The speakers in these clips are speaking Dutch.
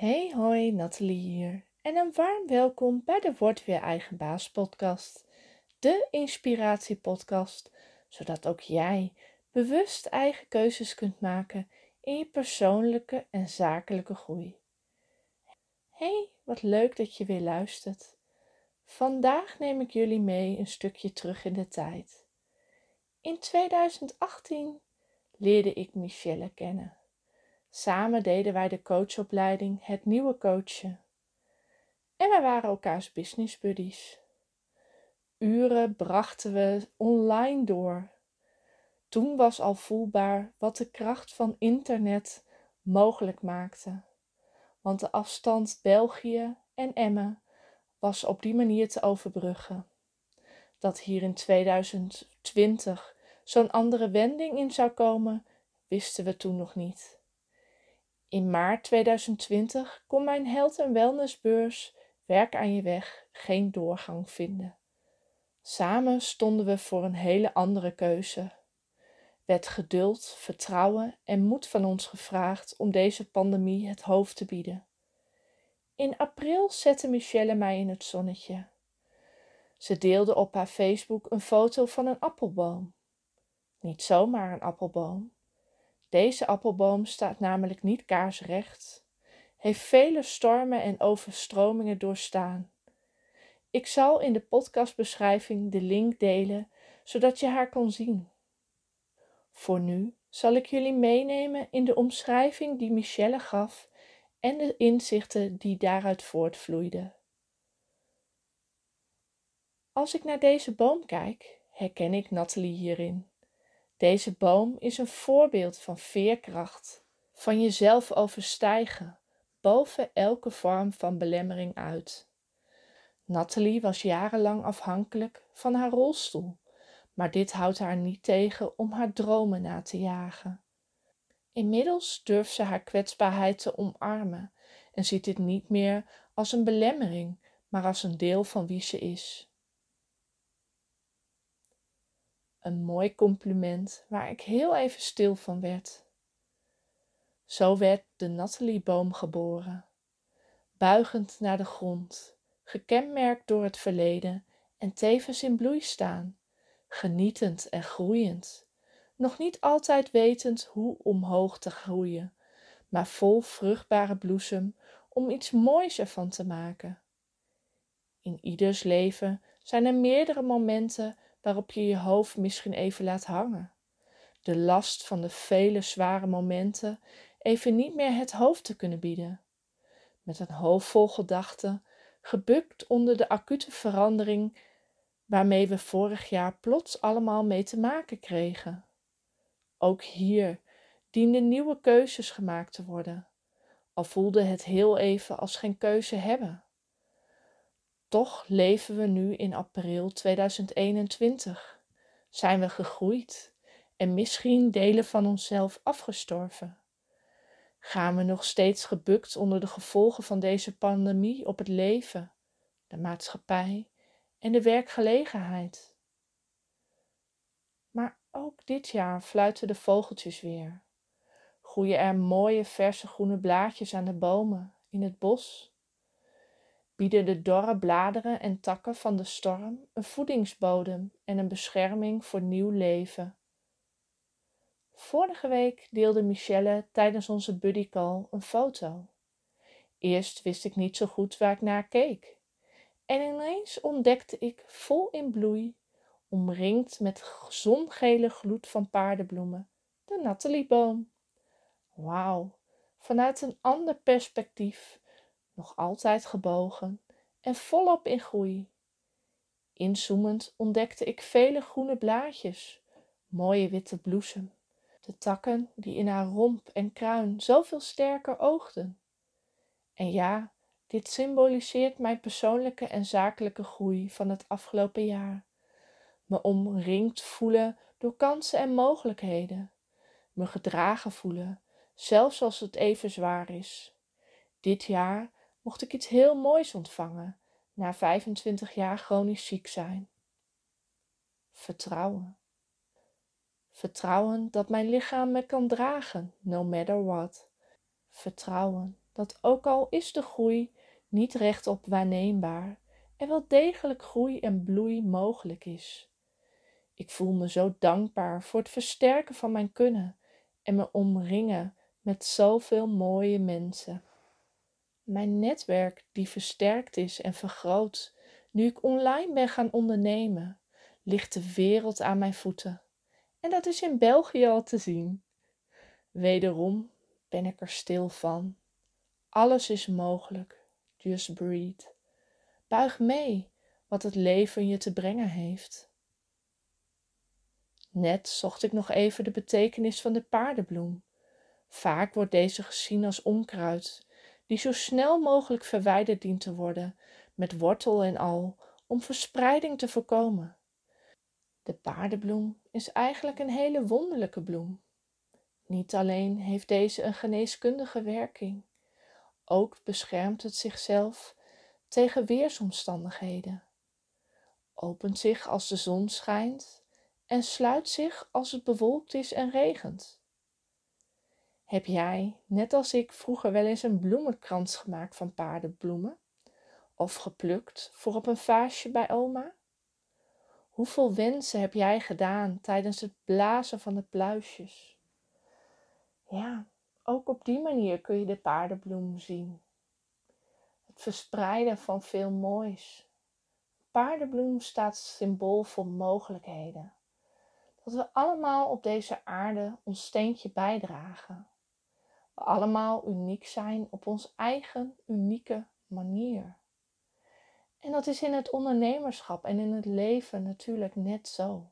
Hey hoi, Nathalie hier en een warm welkom bij de Word Weer Eigen Baas podcast. De inspiratiepodcast, zodat ook jij bewust eigen keuzes kunt maken in je persoonlijke en zakelijke groei. Hey, wat leuk dat je weer luistert. Vandaag neem ik jullie mee een stukje terug in de tijd. In 2018 leerde ik Michelle kennen. Samen deden wij de coachopleiding Het Nieuwe Coachen. En wij waren elkaars business buddies. Uren brachten we online door. Toen was al voelbaar wat de kracht van internet mogelijk maakte. Want de afstand België en Emmen was op die manier te overbruggen. Dat hier in 2020 zo'n andere wending in zou komen, wisten we toen nog niet. In maart 2020 kon mijn health en wellnessbeurs Werk aan je weg geen doorgang vinden. Samen stonden we voor een hele andere keuze. Werd geduld, vertrouwen en moed van ons gevraagd om deze pandemie het hoofd te bieden. In april zette Michelle mij in het zonnetje. Ze deelde op haar Facebook een foto van een appelboom. Niet zomaar een appelboom. Deze appelboom staat namelijk niet kaarsrecht, heeft vele stormen en overstromingen doorstaan. Ik zal in de podcastbeschrijving de link delen, zodat je haar kan zien. Voor nu zal ik jullie meenemen in de omschrijving die Michelle gaf en de inzichten die daaruit voortvloeiden. Als ik naar deze boom kijk, herken ik Nathalie hierin. Deze boom is een voorbeeld van veerkracht, van jezelf overstijgen, boven elke vorm van belemmering uit. Nathalie was jarenlang afhankelijk van haar rolstoel, maar dit houdt haar niet tegen om haar dromen na te jagen. Inmiddels durft ze haar kwetsbaarheid te omarmen en ziet dit niet meer als een belemmering, maar als een deel van wie ze is. Een mooi compliment waar ik heel even stil van werd. Zo werd de Nathalie-boom geboren, buigend naar de grond, gekenmerkt door het verleden en tevens in bloei staan, genietend en groeiend, nog niet altijd wetend hoe omhoog te groeien, maar vol vruchtbare bloesem om iets moois ervan te maken. In ieders leven zijn er meerdere momenten waarop je je hoofd misschien even laat hangen. De last van de vele zware momenten even niet meer het hoofd te kunnen bieden. Met een hoofd vol gedachten, gebukt onder de acute verandering waarmee we vorig jaar plots allemaal mee te maken kregen. Ook hier dienden nieuwe keuzes gemaakt te worden, al voelde het heel even als geen keuze hebben. Toch leven we nu in april 2021. Zijn we gegroeid en misschien delen van onszelf afgestorven? Gaan we nog steeds gebukt onder de gevolgen van deze pandemie op het leven, de maatschappij en de werkgelegenheid? Maar ook dit jaar fluiten de vogeltjes weer. Groeien er mooie verse groene blaadjes aan de bomen in het bos bieden de dorre bladeren en takken van de storm een voedingsbodem en een bescherming voor nieuw leven. Vorige week deelde Michelle tijdens onze buddycall een foto. Eerst wist ik niet zo goed waar ik naar keek. En ineens ontdekte ik vol in bloei, omringd met zongele gloed van paardenbloemen, de Natalieboom. Wauw, vanuit een ander perspectief nog altijd gebogen en volop in groei. Inzoomend ontdekte ik vele groene blaadjes, mooie witte bloesem, de takken die in haar romp en kruin zoveel sterker oogden. En ja, dit symboliseert mijn persoonlijke en zakelijke groei van het afgelopen jaar. Me omringd voelen door kansen en mogelijkheden. Me gedragen voelen, zelfs als het even zwaar is. Dit jaar mocht ik iets heel moois ontvangen na 25 jaar chronisch ziek zijn. Vertrouwen. Vertrouwen dat mijn lichaam me kan dragen, no matter what. Vertrouwen dat ook al is de groei niet rechtop waarneembaar, er wel degelijk groei en bloei mogelijk is. Ik voel me zo dankbaar voor het versterken van mijn kunnen en me omringen met zoveel mooie mensen. Mijn netwerk die versterkt is en vergroot nu ik online ben gaan ondernemen, ligt de wereld aan mijn voeten. En dat is in België al te zien. Wederom ben ik er stil van. Alles is mogelijk. Just breathe. Buig mee wat het leven je te brengen heeft. Net zocht ik nog even de betekenis van de paardenbloem. Vaak wordt deze gezien als onkruid, die zo snel mogelijk verwijderd dient te worden, met wortel en al, om verspreiding te voorkomen. De paardenbloem is eigenlijk een hele wonderlijke bloem. Niet alleen heeft deze een geneeskundige werking, ook beschermt het zichzelf tegen weersomstandigheden, opent zich als de zon schijnt en sluit zich als het bewolkt is en regent. Heb jij, net als ik, vroeger wel eens een bloemenkrans gemaakt van paardenbloemen? Of geplukt voor op een vaasje bij oma? Hoeveel wensen heb jij gedaan tijdens het blazen van de pluisjes? Ja, ook op die manier kun je de paardenbloem zien. Het verspreiden van veel moois. Paardenbloem staat symbool voor mogelijkheden. Dat we allemaal op deze aarde ons steentje bijdragen. Allemaal uniek zijn op ons eigen unieke manier. En dat is in het ondernemerschap en in het leven natuurlijk net zo.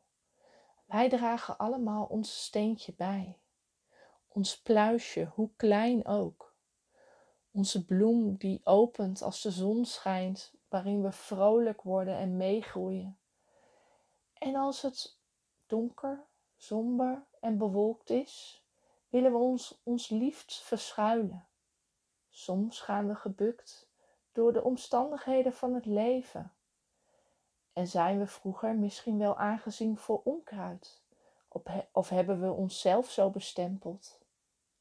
Wij dragen allemaal ons steentje bij. Ons pluisje, hoe klein ook. Onze bloem die opent als de zon schijnt, waarin we vrolijk worden en meegroeien. En als het donker, somber en bewolkt is, willen we ons ons liefst verschuilen. Soms gaan we gebukt door de omstandigheden van het leven. En zijn we vroeger misschien wel aangezien voor onkruid? Of hebben we onszelf zo bestempeld?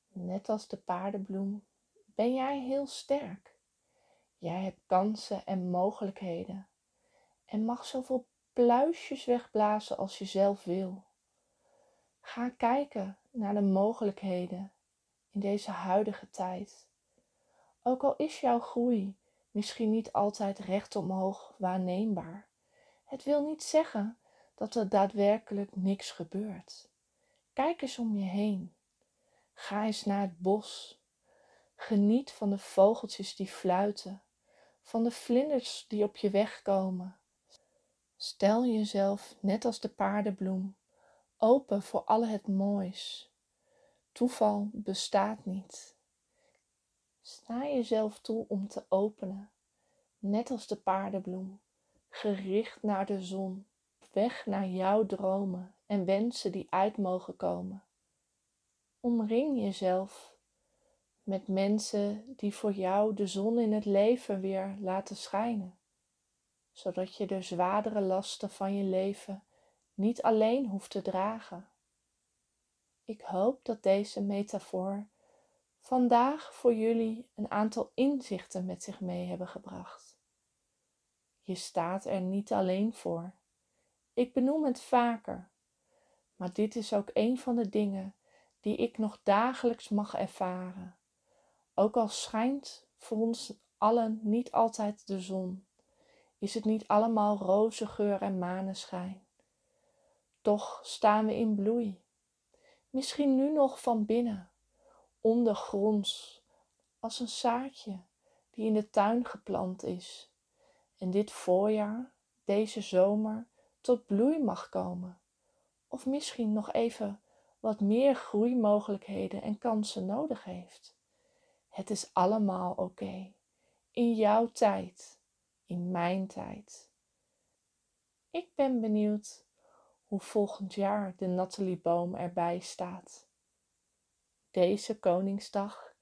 Net als de paardenbloem ben jij heel sterk. Jij hebt kansen en mogelijkheden en mag zoveel pluisjes wegblazen als je zelf wil. Ga kijken naar de mogelijkheden in deze huidige tijd. Ook al is jouw groei misschien niet altijd recht omhoog waarneembaar. Het wil niet zeggen dat er daadwerkelijk niks gebeurt. Kijk eens om je heen. Ga eens naar het bos. Geniet van de vogeltjes die fluiten, van de vlinders die op je weg komen. Stel jezelf, net als de paardenbloem, open voor alle het moois. Toeval bestaat niet. Sta jezelf toe om te openen, net als de paardenbloem, gericht naar de zon, weg naar jouw dromen en wensen die uit mogen komen. Omring jezelf met mensen die voor jou de zon in het leven weer laten schijnen, zodat je de zwaardere lasten van je leven niet alleen hoeft te dragen. Ik hoop dat deze metafoor vandaag voor jullie een aantal inzichten met zich mee hebben gebracht. Je staat er niet alleen voor. Ik benoem het vaker, maar dit is ook een van de dingen die ik nog dagelijks mag ervaren. Ook al schijnt voor ons allen niet altijd de zon, is het niet allemaal roze geur en maneschijn. Toch staan we in bloei, misschien nu nog van binnen ondergronds, als een zaadje die in de tuin geplant is en dit voorjaar, deze zomer, tot bloei mag komen. Of misschien nog even wat meer groeimogelijkheden en kansen nodig heeft. Het is allemaal oké. In jouw tijd, in mijn tijd. Ik ben benieuwd hoe volgend jaar de Nathalie-boom erbij staat. Deze Koningsdag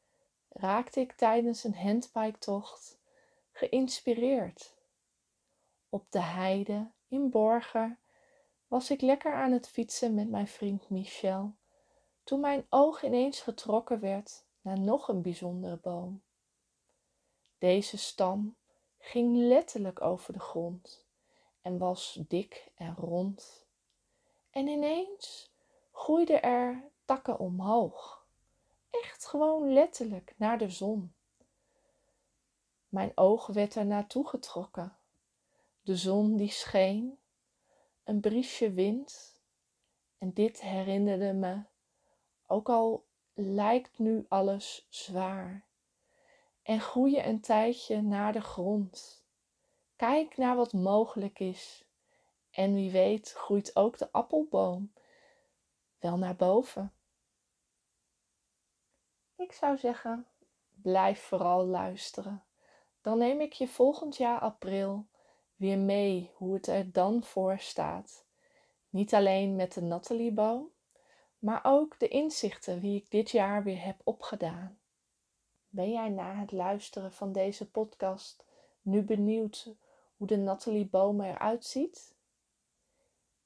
raakte ik tijdens een handbiketocht geïnspireerd. Op de heide in Borger was ik lekker aan het fietsen met mijn vriend Michel toen mijn oog ineens getrokken werd naar nog een bijzondere boom. Deze stam ging letterlijk over de grond en was dik en rond. En ineens groeiden er takken omhoog. Echt gewoon letterlijk naar de zon. Mijn oog werd er naartoe getrokken. De zon die scheen, een briesje wind. En dit herinnerde me, ook al lijkt nu alles zwaar. En groeien een tijdje naar de grond. Kijk naar wat mogelijk is. En wie weet groeit ook de appelboom wel naar boven. Ik zou zeggen, blijf vooral luisteren. Dan neem ik je volgend jaar april weer mee hoe het er dan voor staat. Niet alleen met de Natalieboom, maar ook de inzichten die ik dit jaar weer heb opgedaan. Ben jij na het luisteren van deze podcast nu benieuwd hoe de Natalieboom eruit ziet?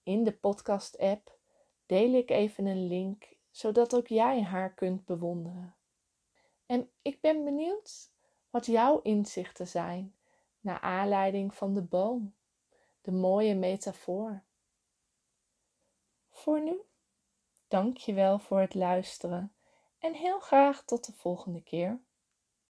In de podcast-app deel ik even een link zodat ook jij haar kunt bewonderen. En ik ben benieuwd wat jouw inzichten zijn naar aanleiding van de boom, de mooie metafoor. Voor nu, dank je wel voor het luisteren en heel graag tot de volgende keer.